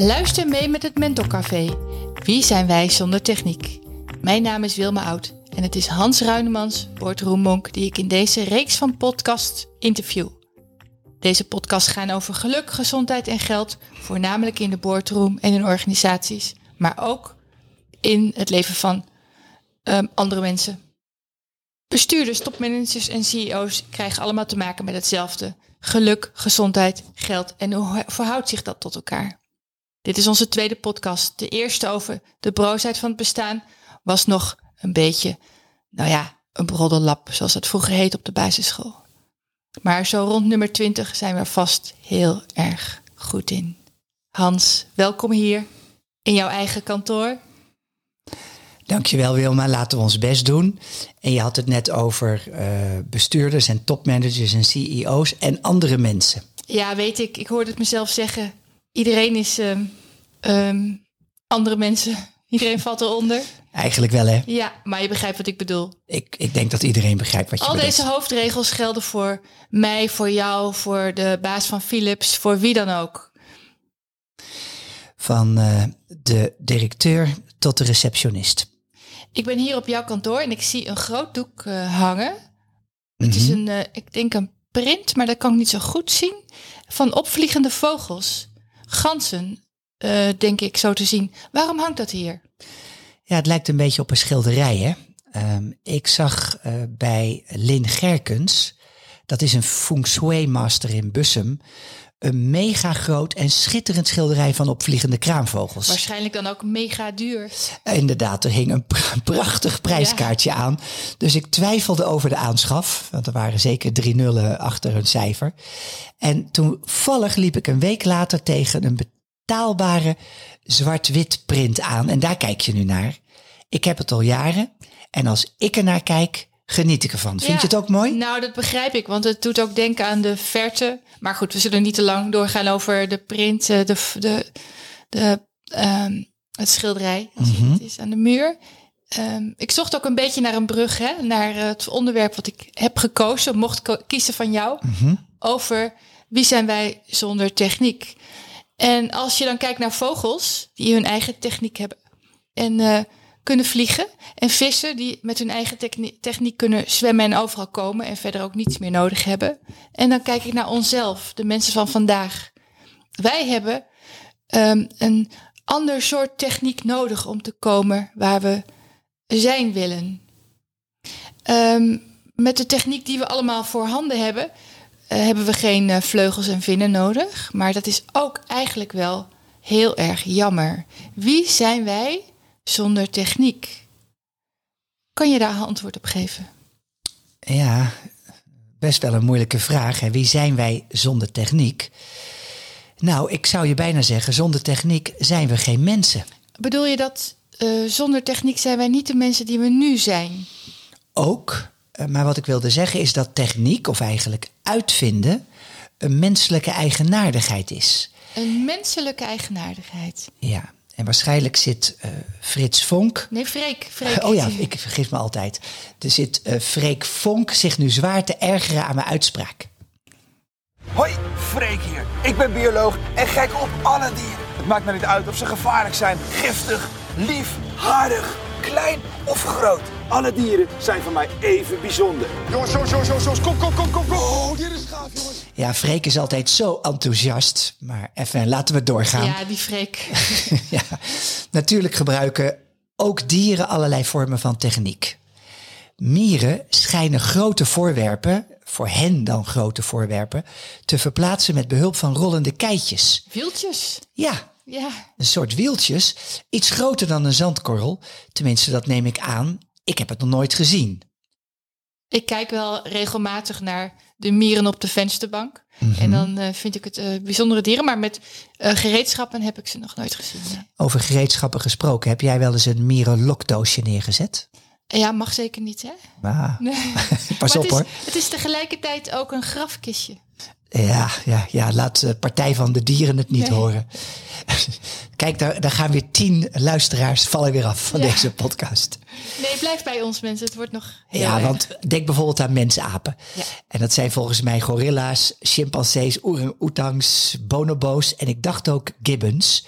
Luister mee met het Mentorcafé. Wie zijn wij zonder techniek? Mijn naam is Wilma Oud en het is Hans Ruinemans, boardroommonk, die ik in deze reeks van podcasts interview. Deze podcasts gaan over geluk, gezondheid en geld, voornamelijk in de boardroom en in organisaties, maar ook in het leven van ehm, andere mensen. Bestuurders, topmanagers en CEO's krijgen allemaal te maken met hetzelfde. Geluk, gezondheid, geld en hoe verhoudt zich dat tot elkaar? Dit is onze tweede podcast. De eerste over de broosheid van het bestaan was nog een beetje, nou ja, een broddelap, zoals het vroeger heet op de basisschool. Maar zo rond nummer 20 zijn we er vast heel erg goed in. Hans, welkom hier in jouw eigen kantoor. Dankjewel Wilma, laten we ons best doen. En je had het net over uh, bestuurders en topmanagers en CEO's en andere mensen. Ja, weet ik. Ik hoorde het mezelf zeggen. Iedereen is um, um, andere mensen. Iedereen valt eronder. Eigenlijk wel, hè? Ja, maar je begrijpt wat ik bedoel. Ik, ik denk dat iedereen begrijpt wat je Al bedoelt. deze hoofdregels gelden voor mij, voor jou, voor de baas van Philips, voor wie dan ook. Van uh, de directeur tot de receptionist. Ik ben hier op jouw kantoor en ik zie een groot doek uh, hangen. Mm -hmm. Het is een, uh, ik denk een print, maar dat kan ik niet zo goed zien. Van opvliegende vogels. Ganzen, uh, denk ik zo te zien. Waarom hangt dat hier? Ja, het lijkt een beetje op een schilderij, hè? Um, ik zag uh, bij Lin Gerkens, dat is een feng shui master in Bussum, een mega groot en schitterend schilderij van opvliegende kraanvogels. Waarschijnlijk dan ook mega duur. Inderdaad, er hing een prachtig prijskaartje ja. aan. Dus ik twijfelde over de aanschaf, want er waren zeker drie nullen achter hun cijfer. En toevallig liep ik een week later tegen een betaalbare zwart-wit print aan. En daar kijk je nu naar. Ik heb het al jaren. En als ik er naar kijk, geniet ik ervan. Vind ja, je het ook mooi? Nou, dat begrijp ik, want het doet ook denken aan de verte. Maar goed, we zullen niet te lang doorgaan over de print, de, de, de, um, het schilderij, als mm -hmm. het is aan de muur. Um, ik zocht ook een beetje naar een brug, hè, naar het onderwerp wat ik heb gekozen, mocht kiezen van jou, mm -hmm. over wie zijn wij zonder techniek. En als je dan kijkt naar vogels die hun eigen techniek hebben en uh, kunnen vliegen, en vissen die met hun eigen techniek, kunnen zwemmen en overal komen en verder ook niets meer nodig hebben. En dan kijk ik naar onszelf, de mensen van vandaag. Wij hebben um, een ander soort techniek nodig om te komen waar we zijn willen. Um, met de techniek die we allemaal voorhanden hebben, uh, hebben we geen uh, vleugels en vinnen nodig. Maar dat is ook eigenlijk wel heel erg jammer. Wie zijn wij zonder techniek? Kan je daar antwoord op geven? Ja, best wel een moeilijke vraag. Hè? Wie zijn wij zonder techniek? Nou, ik zou je bijna zeggen, zonder techniek zijn we geen mensen. Bedoel je dat uh, zonder techniek zijn wij niet de mensen die we nu zijn? Ook, maar wat ik wilde zeggen is dat techniek, of eigenlijk uitvinden, een menselijke eigenaardigheid is. Een menselijke eigenaardigheid? Ja, en waarschijnlijk zit uh, Frits Vonk. Nee, Freek. Freek. Oh ja, ik vergis me altijd. Er zit uh, Freek Vonk zich nu zwaar te ergeren aan mijn uitspraak. Hoi, Freek hier. Ik ben bioloog en gek op alle dieren. Het maakt me niet uit of ze gevaarlijk zijn, giftig, lief, hardig, klein of groot. Alle dieren zijn voor mij even bijzonder. Jongens, jongens, jongens, jongens, kom, kom, kom, kom, kom. Oh, dit is gaaf, jongens. Ja, Freek is altijd zo enthousiast. Maar even, laten we doorgaan. Ja, die Freek. ja, natuurlijk gebruiken ook dieren allerlei vormen van techniek. Mieren schijnen grote voorwerpen, voor hen dan grote voorwerpen, te verplaatsen met behulp van rollende keitjes. Wieltjes? Ja, ja. een soort wieltjes. Iets groter dan een zandkorrel. Tenminste, dat neem ik aan. Ik heb het nog nooit gezien. Ik kijk wel regelmatig naar de mieren op de vensterbank. Mm -hmm. En dan uh, vind ik het uh, bijzondere dieren. Maar met uh, gereedschappen heb ik ze nog nooit gezien. Nee. Over gereedschappen gesproken. Heb jij wel eens een mierenlokdoosje neergezet? Ja, mag zeker niet, hè? Ah. Nee. Pas op, het is, hoor. Het is tegelijkertijd ook een grafkistje. Ja, ja, ja, laat de Partij van de Dieren het niet nee. horen. Kijk, daar, daar gaan weer tien luisteraars vallen weer af van ja. deze podcast. Nee, blijf bij ons mensen. Het wordt nog heel Ja, erg. want denk bijvoorbeeld aan mensapen. Ja. En dat zijn volgens mij gorilla's, chimpansees, orang-oetangs, bonobo's en ik dacht ook gibbons.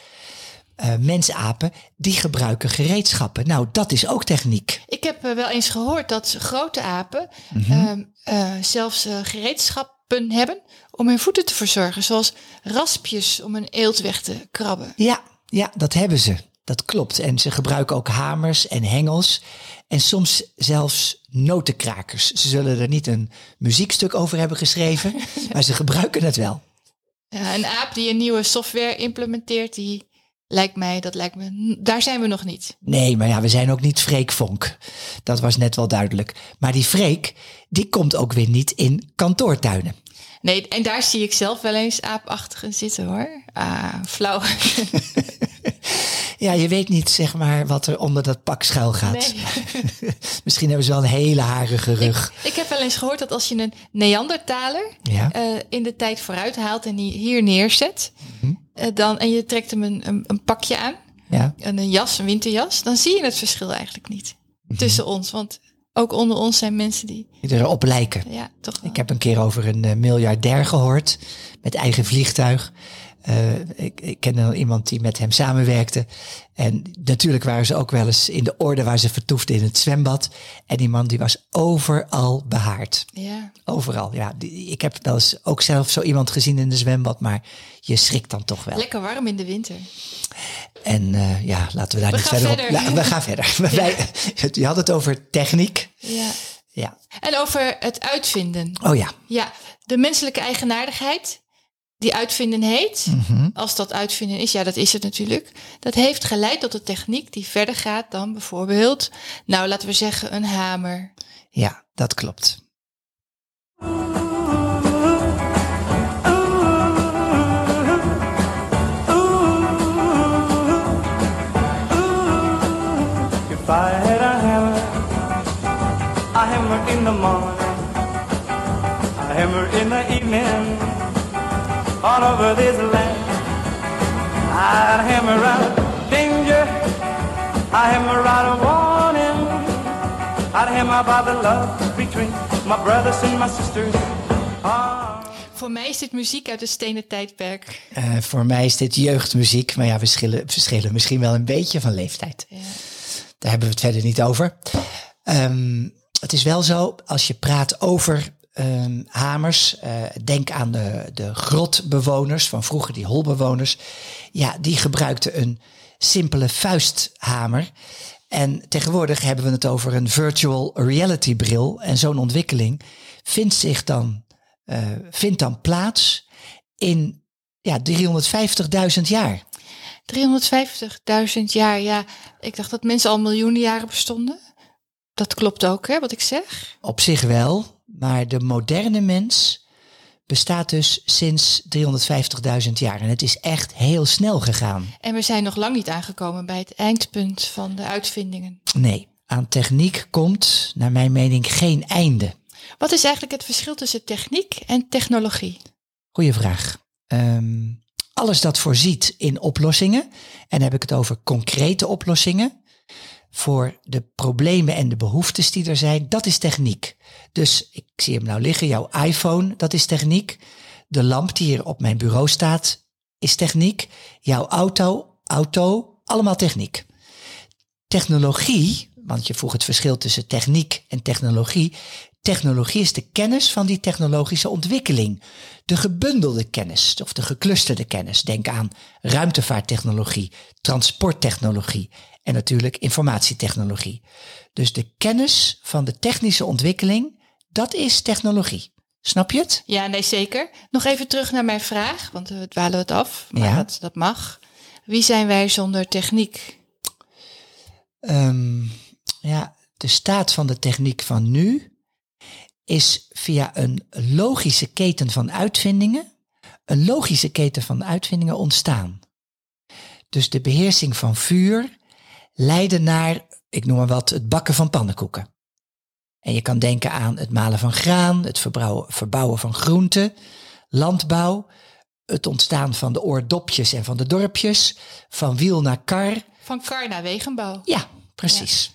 eh, mensapen, die gebruiken gereedschappen. Nou, dat is ook techniek. Ik heb eh, wel eens gehoord dat grote apen Mhm. ehm, eh, zelfs gereedschappen hebben om hun voeten te verzorgen. Zoals raspjes om een eelt weg te krabben. Ja, ja, dat hebben ze. Dat klopt. En ze gebruiken ook hamers en hengels. En soms zelfs notenkrakers. Ze zullen er niet een muziekstuk over hebben geschreven, maar ze gebruiken het wel. Ja, een aap die een nieuwe software implementeert, die lijkt mij, dat lijkt me, daar zijn we nog niet. Nee, maar ja, we zijn ook niet Freek Vonk. Dat was net wel duidelijk. Maar die Freek, die komt ook weer niet in kantoortuinen. Nee, en daar zie ik zelf wel eens aapachtig in zitten hoor. Ah, flauw. Ja, je weet niet zeg maar wat er onder dat pak schuil gaat. Nee. Misschien hebben ze wel een hele harige rug. Ik heb wel eens gehoord dat als je een Neandertaler Ja. eh, in de tijd vooruit haalt en die hier neerzet, Mhm. eh, dan, en je trekt hem een, een, een pakje aan, Ja. en een jas, een winterjas, dan zie je het verschil eigenlijk niet Mhm. tussen ons. Want ook onder ons zijn mensen die, Die erop lijken. ja, toch wel. Ik heb een keer over een eh, miljardair gehoord met eigen vliegtuig. Eh, ik, ik kende iemand die met hem samenwerkte. En natuurlijk waren ze ook wel eens in de orde waar ze vertoefden in het zwembad. En die man die was overal behaard. Ja. Overal, ja. Die- Ik heb wel eens ook zelf zo iemand gezien in de zwembad, maar je schrikt dan toch wel. Lekker warm in de winter. En eh, ja, laten we daar We niet verder op. Ja, we gaan verder. Wij, je had het over techniek. Ja. Ja. En over het uitvinden. Oh ja. Ja, de menselijke eigenaardigheid die uitvinden heet, Mhm. als dat uitvinden is, ja, dat is het natuurlijk. Dat heeft geleid tot een techniek die verder gaat dan bijvoorbeeld, nou, laten we zeggen, een hamer. Ja, dat klopt. All over this land, I'd hammer out danger, I hammer out a warning, I'd hammer by the love between my brothers and my sisters. Ah. Voor mij is dit muziek uit het stenen tijdperk. Eh, voor mij is dit jeugdmuziek, maar ja, we verschillen, verschillen misschien wel een beetje van leeftijd. Ja. Daar hebben we het verder niet over. Ehm, het is wel zo, als je praat over ehm, hamers, eh, denk aan de, de grotbewoners van vroeger, die holbewoners. Ja, die gebruikten een simpele vuisthamer. En tegenwoordig hebben we het over een virtual reality bril. En zo'n ontwikkeling vindt zich dan, eh, vindt dan plaats in ja, 350.000 jaar. 350.000 jaar, ja. Ik dacht dat mensen al miljoenen jaren bestonden. Dat klopt ook, hè, wat ik zeg. Op zich wel, maar de moderne mens bestaat dus sinds 350.000 jaar. En het is echt heel snel gegaan. En we zijn nog lang niet aangekomen bij het eindpunt van de uitvindingen. Nee, aan techniek komt, naar mijn mening, geen einde. Wat is eigenlijk het verschil tussen techniek en technologie? Goeie vraag. Ehm, alles dat voorziet in oplossingen, en dan heb ik het over concrete oplossingen, voor de problemen en de behoeftes die er zijn, dat is techniek. Dus ik zie hem nou liggen, jouw iPhone, dat is techniek. De lamp die hier op mijn bureau staat, is techniek. Jouw auto, auto, allemaal techniek. Technologie, want je vroeg het verschil tussen techniek en technologie. Technologie is de kennis van die technologische ontwikkeling. De gebundelde kennis of de geclusterde kennis. Denk aan ruimtevaarttechnologie, transporttechnologie en natuurlijk informatietechnologie. Dus de kennis van de technische ontwikkeling, dat is technologie. Snap je het? Ja, nee, zeker. Nog even terug naar mijn vraag, want we dwalen het af. Maar Ja. dat, dat mag. Wie zijn wij zonder techniek? Ehm, ja, de staat van de techniek van nu is via een logische keten van uitvindingen, een logische keten van uitvindingen ontstaan. Dus de beheersing van vuur leidde naar, ik noem maar wat, het bakken van pannenkoeken. En je kan denken aan het malen van graan, het verbouwen, verbouwen van groenten, landbouw, het ontstaan van de oordopjes en van de dorpjes, van wiel naar kar, Van kar naar wegenbouw. ja, precies.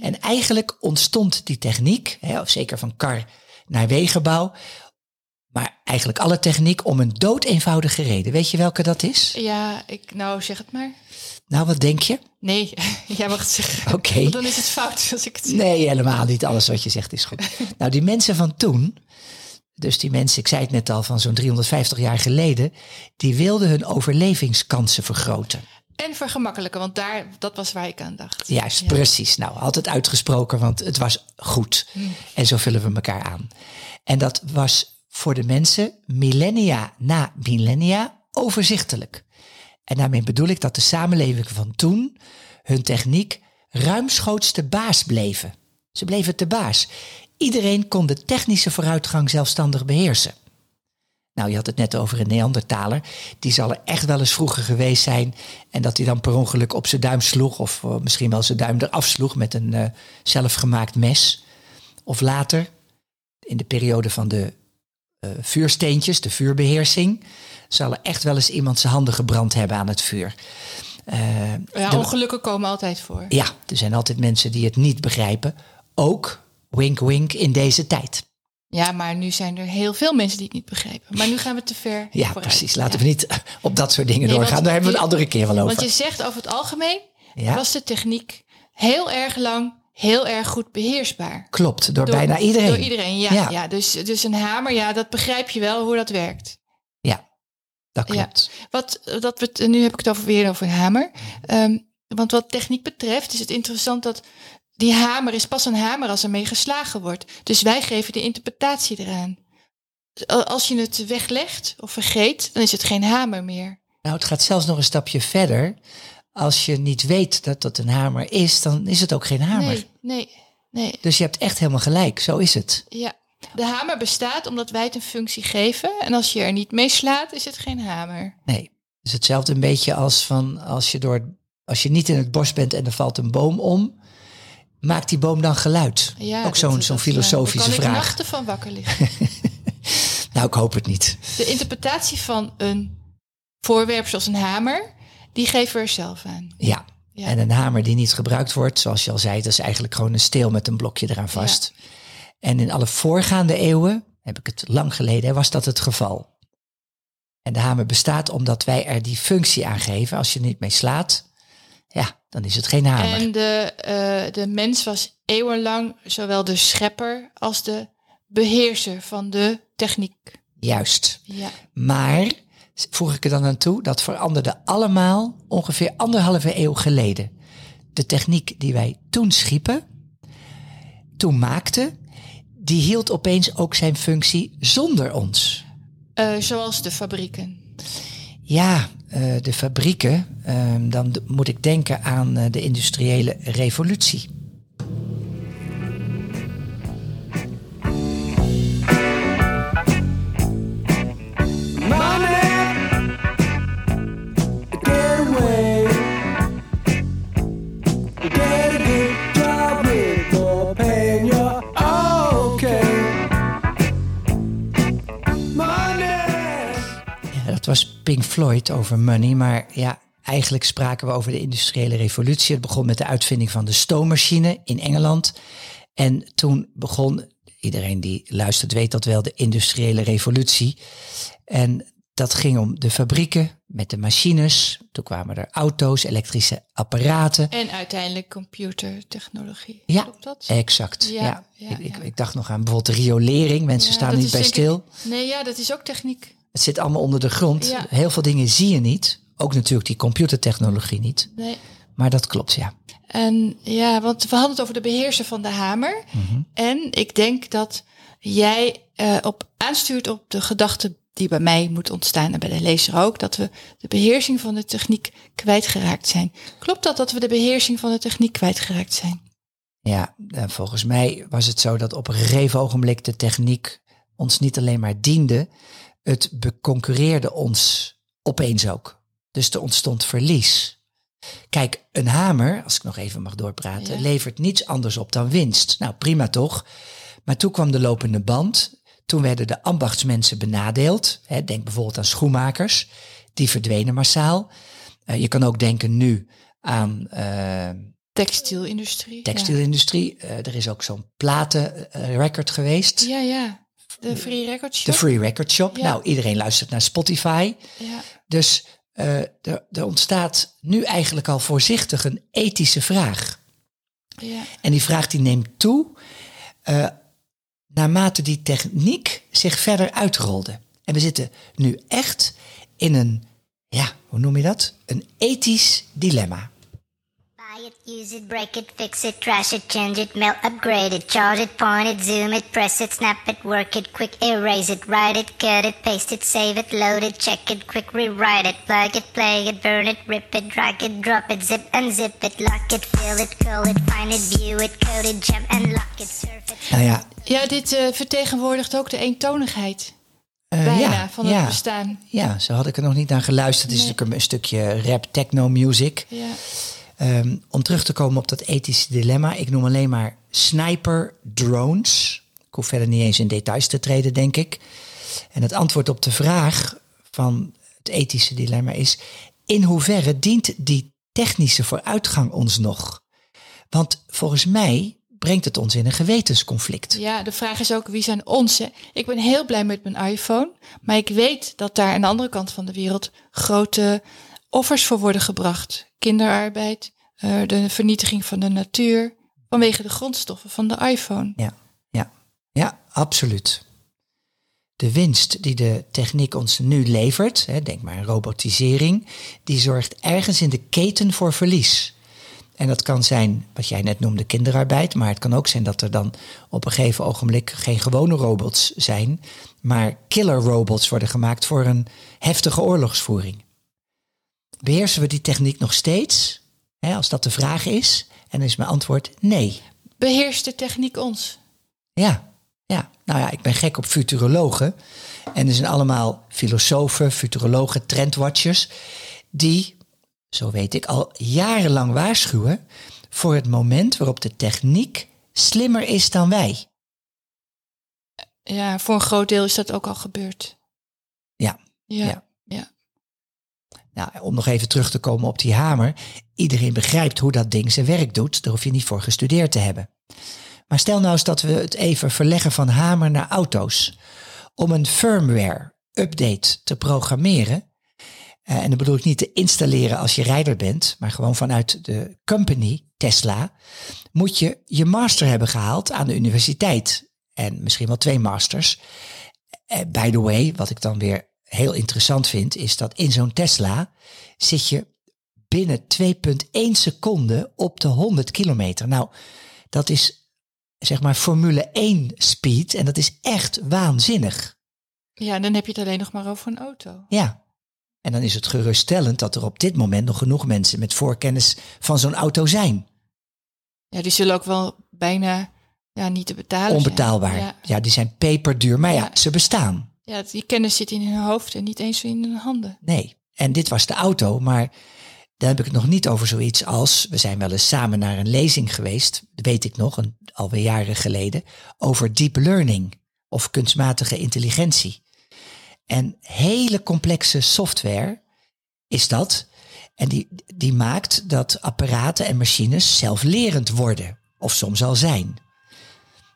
En eigenlijk ontstond die techniek, hè, of zeker van kar naar wegenbouw, Maar eigenlijk alle techniek om een doodeenvoudige reden. Weet je welke dat is? Ja, ik, nou zeg het maar. Nou, wat denk je? Nee, jij mag het zeggen. Oké. Dan is het fout als ik het zeg. Nee, helemaal niet. Alles wat je zegt is goed. nou, die mensen van toen, dus die mensen, ik zei het net al, van zo'n 350 jaar geleden, die wilden hun overlevingskansen vergroten. En vergemakkelijken, want daar, dat was waar ik aan dacht. Juist, Ja. precies. Nou, altijd uitgesproken, want het was goed. En zo vullen we elkaar aan. En dat was voor de mensen millennia na millennia overzichtelijk. En daarmee bedoel ik dat de samenlevingen van toen hun techniek ruimschoots te baas bleven. Ze bleven te baas. Iedereen kon de technische vooruitgang zelfstandig beheersen. Nou, je had het net over een Neandertaler. Die zal er echt wel eens vroeger geweest zijn. En dat hij dan per ongeluk op zijn duim sloeg. Of eh, misschien wel zijn duim eraf sloeg met een eh, zelfgemaakt mes. Of later, in de periode van de eh, vuursteentjes, de vuurbeheersing. Zal er echt wel eens iemand zijn handen gebrand hebben aan het vuur. Ja, de- ongelukken komen altijd voor. ja, er zijn altijd mensen die het niet begrijpen. Ook, wink wink, in deze tijd. Ja, maar nu zijn er heel veel mensen die het niet begrijpen. Maar nu gaan we te ver. Ja, vooruit. precies. Laten Ja. we niet op dat soort dingen Nee, doorgaan. want Daar hebben we een andere keer wel over. Want je zegt over het algemeen Ja. was de techniek heel erg lang heel erg goed beheersbaar. Klopt, door, bijna iedereen. Door iedereen, ja. Ja. ja. dus, dus een hamer, ja, dat begrijp je wel hoe dat werkt. Ja, dat klopt. Wat, dat we, nu heb ik het over weer over een hamer. Ehm, want wat techniek betreft is het interessant dat die hamer is pas een hamer als er mee geslagen wordt. Dus wij geven de interpretatie eraan. Als je het weglegt of vergeet, dan is het geen hamer meer. Nou, het gaat zelfs nog een stapje verder. Als je niet weet dat dat een hamer is, dan is het ook geen hamer. Nee, nee, nee. Dus je hebt echt helemaal gelijk. Zo is het. Ja. De hamer bestaat omdat wij het een functie geven. En als je er niet mee slaat, is het geen hamer. Nee. Is hetzelfde een beetje als van als je door als je niet in het bos bent en er valt een boom om, maakt die boom dan geluid? Ja, ook zo'n ja, filosofische Daar kan ik vraag. nachten van wakker liggen. Nou, ik hoop het niet. De interpretatie van een voorwerp zoals een hamer, die geven we er zelf aan. Ja. Ja. En een hamer die niet gebruikt wordt, zoals je al zei, dat is eigenlijk gewoon een steel met een blokje eraan vast. En in alle voorgaande eeuwen, heb ik het lang geleden, was dat het geval. En de hamer bestaat omdat wij er die functie aan geven. Als je er niet mee slaat, ja, dan is het geen hamer. En de, eh, de mens was eeuwenlang zowel de schepper als de beheerser van de techniek. Juist. Ja. Maar, voeg ik er dan aan toe, dat veranderde allemaal ongeveer anderhalve eeuw geleden. De techniek die wij toen schiepen, toen maakten, die hield opeens ook zijn functie zonder ons. Eh, zoals de fabrieken. Ja, de fabrieken, eh, dan moet ik denken aan eh, de industriële revolutie. Floyd over money, maar ja, eigenlijk spraken we over de industriële revolutie. Het begon met de uitvinding van de stoommachine in Engeland. En toen begon, iedereen die luistert weet dat wel, de industriële revolutie. En dat ging om de fabrieken met de machines. Toen kwamen er auto's, elektrische apparaten. En uiteindelijk computertechnologie. Ja, Klopt dat? exact. Ja, Ja, ja, ik, ik, ja. ik dacht nog aan bijvoorbeeld de riolering. Mensen staan niet bij stil. ik- nee, ja, dat is ook techniek. Het zit allemaal onder de grond. Ja. Heel veel dingen zie je niet. Ook natuurlijk die computertechnologie niet. Nee. Maar dat klopt, ja. En ja, want we hadden het over de beheerser van de hamer. En ik denk dat jij eh, op aanstuurt op de gedachte die bij mij moet ontstaan en bij de lezer ook, dat we de beheersing van de techniek kwijtgeraakt zijn. Klopt dat dat we de beheersing van de techniek kwijtgeraakt zijn? Ja, en volgens mij was het zo dat op een gegeven ogenblik de techniek ons niet alleen maar diende, het beconcurreerde ons opeens ook. Dus er ontstond verlies. Kijk, een hamer, als ik nog even mag doorpraten, Ja. levert niets anders op dan winst. Nou, prima toch? Maar toen kwam de lopende band. Toen werden de ambachtsmensen benadeeld. Hè, denk bijvoorbeeld aan schoenmakers. Die verdwenen massaal. Eh, je kan ook denken nu aan eh, Textielindustrie. textielindustrie. Eh, er is ook zo'n platenrecord geweest Ja, ja. De Free Record de Shop. Free Record Shop. Ja. Nou, iedereen luistert naar Spotify. Ja. Dus eh, er, er ontstaat nu eigenlijk al voorzichtig een ethische vraag. Ja. En die vraag die neemt toe eh, naarmate die techniek zich verder uitrolde. En we zitten nu echt in een, ja, hoe noem je dat? Een ethisch dilemma. Buy it, use it, break it, fix it, trash it, change it, mail, upgrade it, charge it, point it, zoom it, press it, snap it, work it, quick erase it, write it, cut it, paste it, save it, load it, check it, quick rewrite it, plug it, play it, burn it, rip it, drag it, drop it, zip unzip it, lock it, fill it, curl it, find it, view it, code it, jump and lock it, surf it. Nou ja, Ja, dit eh, vertegenwoordigt ook de eentonigheid eh, bijna ja, van het ja, bestaan. Ja, zo had ik er nog niet naar geluisterd. Het is natuurlijk een, een stukje rap, techno music. Ja. Ehm, om terug te komen op dat ethische dilemma. Ik noem alleen maar sniper drones. Ik hoef verder niet eens in details te treden, denk ik. En het antwoord op de vraag van het ethische dilemma is... in hoeverre dient die technische vooruitgang ons nog? Want volgens mij brengt het ons in een gewetensconflict. ja, de vraag is ook wie zijn onze. Ik ben heel blij met mijn iPhone, maar ik weet dat daar aan de andere kant van de wereld grote offers voor worden gebracht. Kinderarbeid, eh, de vernietiging van de natuur, vanwege de grondstoffen van de iPhone. Ja, ja, ja, absoluut. De winst die de techniek ons nu levert, hè, denk maar aan robotisering, die zorgt ergens in de keten voor verlies. En dat kan zijn, wat jij net noemde, kinderarbeid, maar het kan ook zijn dat er dan op een gegeven ogenblik geen gewone robots zijn, maar killer robots worden gemaakt voor een heftige oorlogsvoering. Beheersen we die techniek nog steeds? Hè, als dat de vraag is, en dan is mijn antwoord nee. Beheerst de techniek ons? Ja, ja. Nou ja, ik ben gek op futurologen. En er zijn allemaal filosofen, futurologen, trendwatchers... die, zo weet ik, al jarenlang waarschuwen... voor het moment waarop de techniek slimmer is dan wij. Ja, voor een groot deel is dat ook al gebeurd. Ja, Ja, Ja. ja. Nou, om nog even terug te komen op die hamer. Iedereen begrijpt hoe dat ding zijn werk doet. Daar hoef je niet voor gestudeerd te hebben. Maar stel nou eens dat we het even verleggen van hamer naar auto's. Om een firmware update te programmeren. eh, en dan bedoel ik niet te installeren als je rijder bent, maar gewoon vanuit de company Tesla. Moet je je master hebben gehaald aan de universiteit. En misschien wel twee masters. Eh, by the way, wat ik dan weer heel interessant vind, is dat in zo'n Tesla zit je binnen 2,1 seconden op de 100 kilometer. Nou, dat is zeg maar Formule 1 speed en dat is echt waanzinnig. ja, dan heb je het alleen nog maar over een auto. Ja. En dan is het geruststellend dat er op dit moment nog genoeg mensen met voorkennis van zo'n auto zijn. Ja, die zullen ook wel bijna ja, niet te betalen. Onbetaalbaar. Ja. Ja. die zijn peperduur, maar ja, Ja. ze bestaan. Ja, die kennis zit in hun hoofd en niet eens in hun handen. Nee. En dit was de auto, maar dan heb ik het nog niet over zoiets als... We zijn wel eens samen naar een lezing geweest, weet ik nog, alweer jaren geleden... over deep learning of kunstmatige intelligentie. En hele complexe software is dat. En die, die maakt dat apparaten en machines zelflerend worden. Of soms al zijn.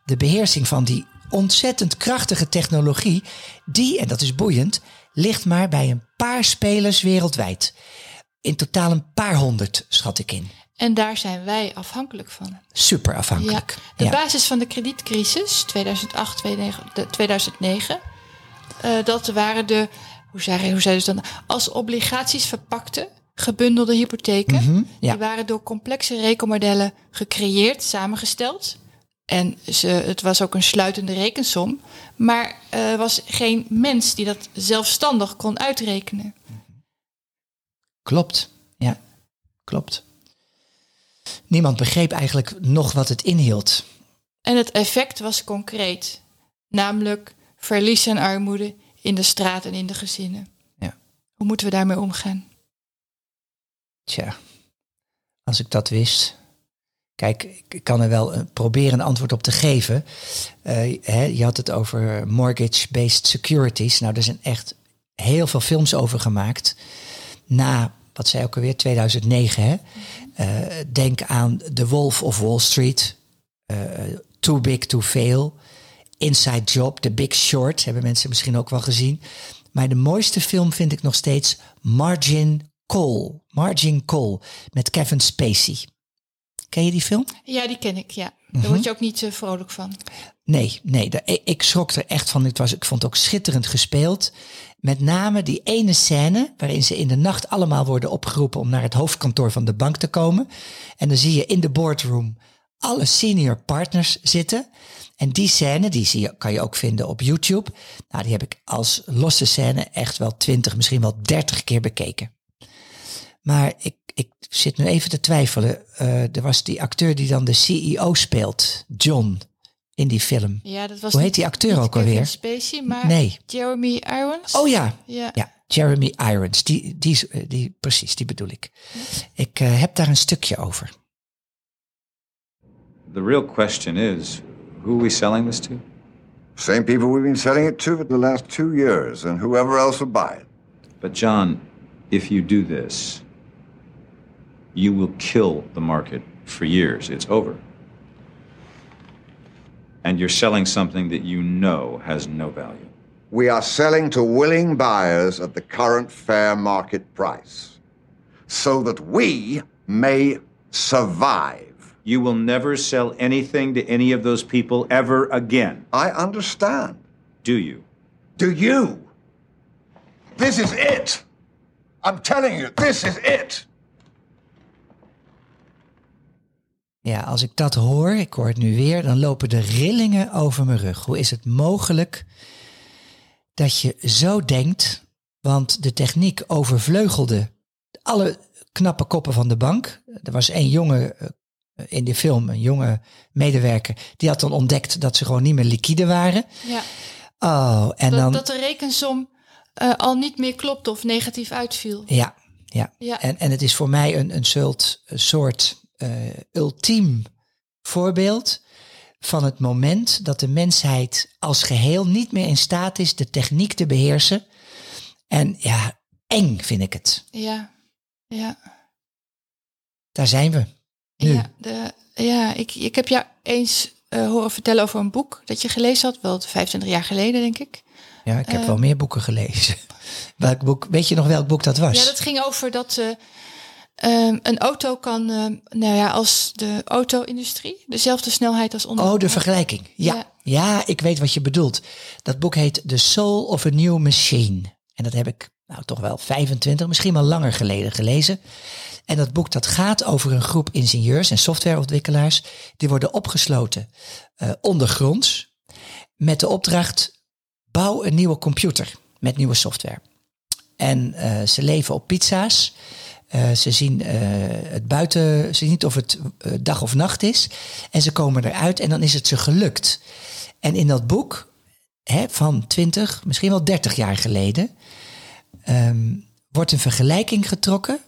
De beheersing van die ontzettend krachtige technologie, die, en dat is boeiend, ligt maar bij een paar spelers wereldwijd. In totaal een paar honderd, schat ik in. En daar zijn wij afhankelijk van. Super Ja, afhankelijk. de Ja. basis van de kredietcrisis 2008, 2009, 2009 eh, dat waren de, hoe zei, hoe zei ze dan, als obligaties verpakte, gebundelde hypotheken. Mhm, ja. Die waren door complexe rekenmodellen gecreëerd, samengesteld. En ze, het was ook een sluitende rekensom. Maar er was geen mens die dat zelfstandig kon uitrekenen. Klopt. Ja, klopt. Niemand begreep eigenlijk nog wat het inhield. En het effect was concreet. Namelijk verlies en armoede in de straat en in de gezinnen. Ja. Hoe moeten we daarmee omgaan? Tja, als ik dat wist. Kijk, ik kan er wel een- proberen een antwoord op te geven. Eh, hè, je had het over mortgage-based securities. Nou, er zijn echt heel veel films over gemaakt. Na, wat zei ook alweer, 2009. Hè? Eh, denk aan The Wolf of Wall Street. eh, Too Big to Fail. Inside Job, The Big Short, hebben mensen misschien ook wel gezien. Maar de mooiste film vind ik nog steeds Margin Call. Margin Call met Kevin Spacey. Ken je die film? Ja, die ken ik, ja. Mhm. Daar word je ook niet eh, vrolijk van. Nee, nee, daar- ik, ik schrok er echt van. Het was, ik vond het ook schitterend gespeeld. Met name die ene scène waarin ze in de nacht allemaal worden opgeroepen om naar het hoofdkantoor van de bank te komen. En dan zie je in de boardroom alle senior partners zitten. En die scène, die zie je, kan je ook vinden op YouTube. Nou, die heb ik als losse scène echt wel twintig, misschien wel dertig keer bekeken. Maar ik, ik zit nu even te twijfelen. Eh, er was die acteur die dan de CEO speelt, John, in die film. Ja, dat was Hoe heet niet- die acteur niet ook Kevin alweer? Spacey, maar Nee. Jeremy Irons. Oh ja, Ja. ja Jeremy Irons. Die, die, eh, die, precies, die bedoel ik. Ik eh, heb daar een stukje over. The real question is who are we selling this to? Same people we've been selling it to for the last two years, and whoever else will buy it. But, John, if you do this, you will kill the market for years. It's over. And you're selling something that you know has no value. We are selling to willing buyers at the current fair market price, so that we may survive. You will never sell anything to any of those people ever again, I understand. do you? Do you? This is it. I'm telling you, this is it. Ja, als ik dat hoor, ik hoor het nu weer, dan lopen de rillingen over mijn rug. Hoe is het mogelijk dat je zo denkt? Want de techniek overvleugelde alle knappe koppen van de bank. Er was één jongen eh, in die film, een jonge medewerker, die had dan ontdekt dat ze gewoon niet meer liquide waren. Ja. Oh, en Dat, dan. dat de rekensom eh, al niet meer klopte of negatief uitviel. Ja, ja. Ja. En, en het is voor mij een, een soort, soort ultiem voorbeeld van het moment dat de mensheid als geheel niet meer in staat is de techniek te beheersen. En ja, eng vind ik het. Ja, ja. Daar zijn we. Nu. Ja, de, ja ik, ik heb jou eens eh, horen vertellen over een boek dat je gelezen had. Wel 25 jaar geleden, denk ik. Ja, ik heb Eh. wel meer boeken gelezen. Welk boek, weet je nog welk boek dat was? Ja, dat ging over dat eh, ehm, een auto kan, eh, nou ja, als de auto-industrie, dezelfde snelheid als onder. Oh, de vergelijking. Ja. Ja. ja, ik weet wat je bedoelt. Dat boek heet The Soul of a New Machine. En dat heb ik nou toch wel 25, misschien wel langer geleden gelezen. En dat boek dat gaat over een groep ingenieurs en softwareontwikkelaars. Die worden opgesloten eh, ondergronds met de opdracht bouw een nieuwe computer met nieuwe software. En eh, ze leven op pizza's. Eh, ze zien eh, het buiten, ze zien niet of het eh, dag of nacht is. En ze komen eruit en dan is het ze gelukt. En in dat boek hè, van 20, misschien wel 30 jaar geleden, ehm, wordt een vergelijking getrokken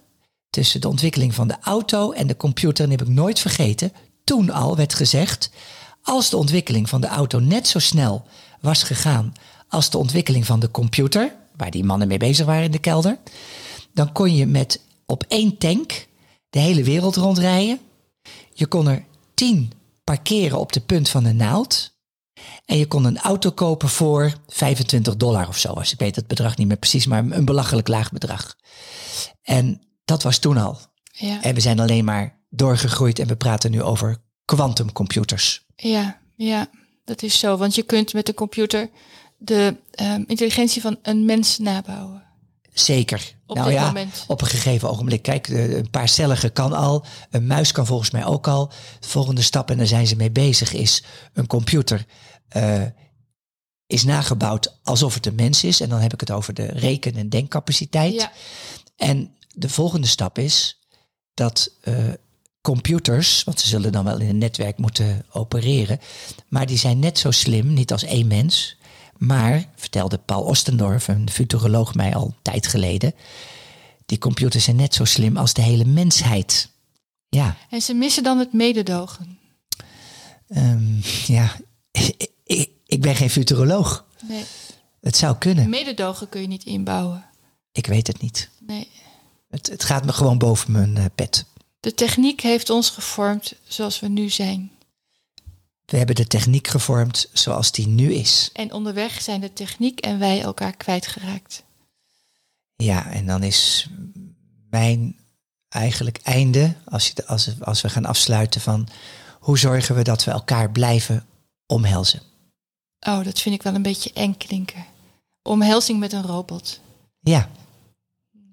tussen de ontwikkeling van de auto en de computer. En heb ik nooit vergeten. Toen al werd gezegd, als de ontwikkeling van de auto net zo snel was gegaan als de ontwikkeling van de computer, waar die mannen mee bezig waren in de kelder, dan kon je met op één tank de hele wereld rondrijden. Je kon er tien parkeren op de punt van de naald. En je kon een auto kopen voor 25 dollar of zo. Als ik weet het bedrag niet meer precies, maar een belachelijk laag bedrag. En dat was toen al. Ja, En we zijn alleen maar doorgegroeid en we praten nu over quantumcomputers. ja, ja, dat is zo. Want je kunt met de computer de ehm, intelligentie van een mens nabouwen. Zeker. Op nou ja, moment. op een gegeven ogenblik. Kijk, eh, een paar cellige kan al. Een muis kan volgens mij ook al. De volgende stap, en daar zijn ze mee bezig, is een computer eh, is nagebouwd alsof het een mens is. En dan heb ik het over de reken- en denkcapaciteit. Ja, En de volgende stap is dat eh, computers, want ze zullen dan wel in een netwerk moeten opereren, maar die zijn net zo slim, niet als één mens, maar, vertelde Paul Ostendorf, een futuroloog mij al een tijd geleden, die computers zijn net zo slim als de hele mensheid. Ja, en ze missen dan het mededogen. ehm, ja. ik, ik ben geen futuroloog. Nee, Het zou kunnen. mededogen kun je niet inbouwen. Ik weet het niet. Nee. Het, het gaat me gewoon boven mijn eh, pet. De techniek heeft ons gevormd zoals we nu zijn. We hebben de techniek gevormd zoals die nu is. En onderweg zijn de techniek en wij elkaar kwijtgeraakt. Ja, en dan is mijn eigenlijk einde, als, je, als, als we gaan afsluiten van hoe zorgen we dat we elkaar blijven omhelzen. Oh, dat vind ik wel een beetje eng klinken. Omhelzing met een robot. Ja,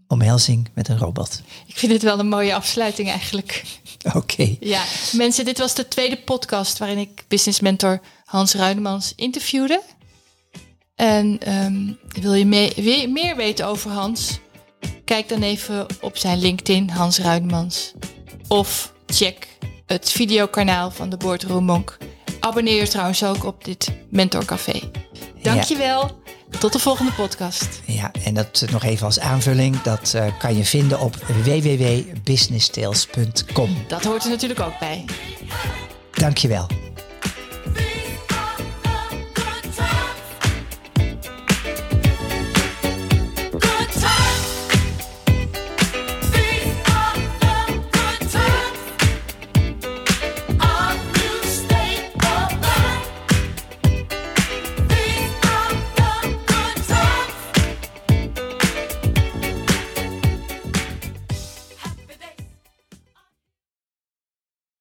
omhelzing met een robot. Ik vind het wel een mooie afsluiting eigenlijk. Oké, Ja, mensen, dit was de tweede podcast waarin ik business mentor Hans Ruidemans interviewde. En ehm, wil je mee- meer weten over Hans? Kijk dan even op zijn LinkedIn, Hans Ruidemans. Of check het videokanaal van de Boardroom Monk. Abonneer je trouwens ook op dit Mentorcafé. Dankjewel. Tot de volgende podcast. ja, en dat nog even als aanvulling, dat eh, kan je vinden op www.businesstales.com. Dat hoort er natuurlijk ook bij. Dankjewel.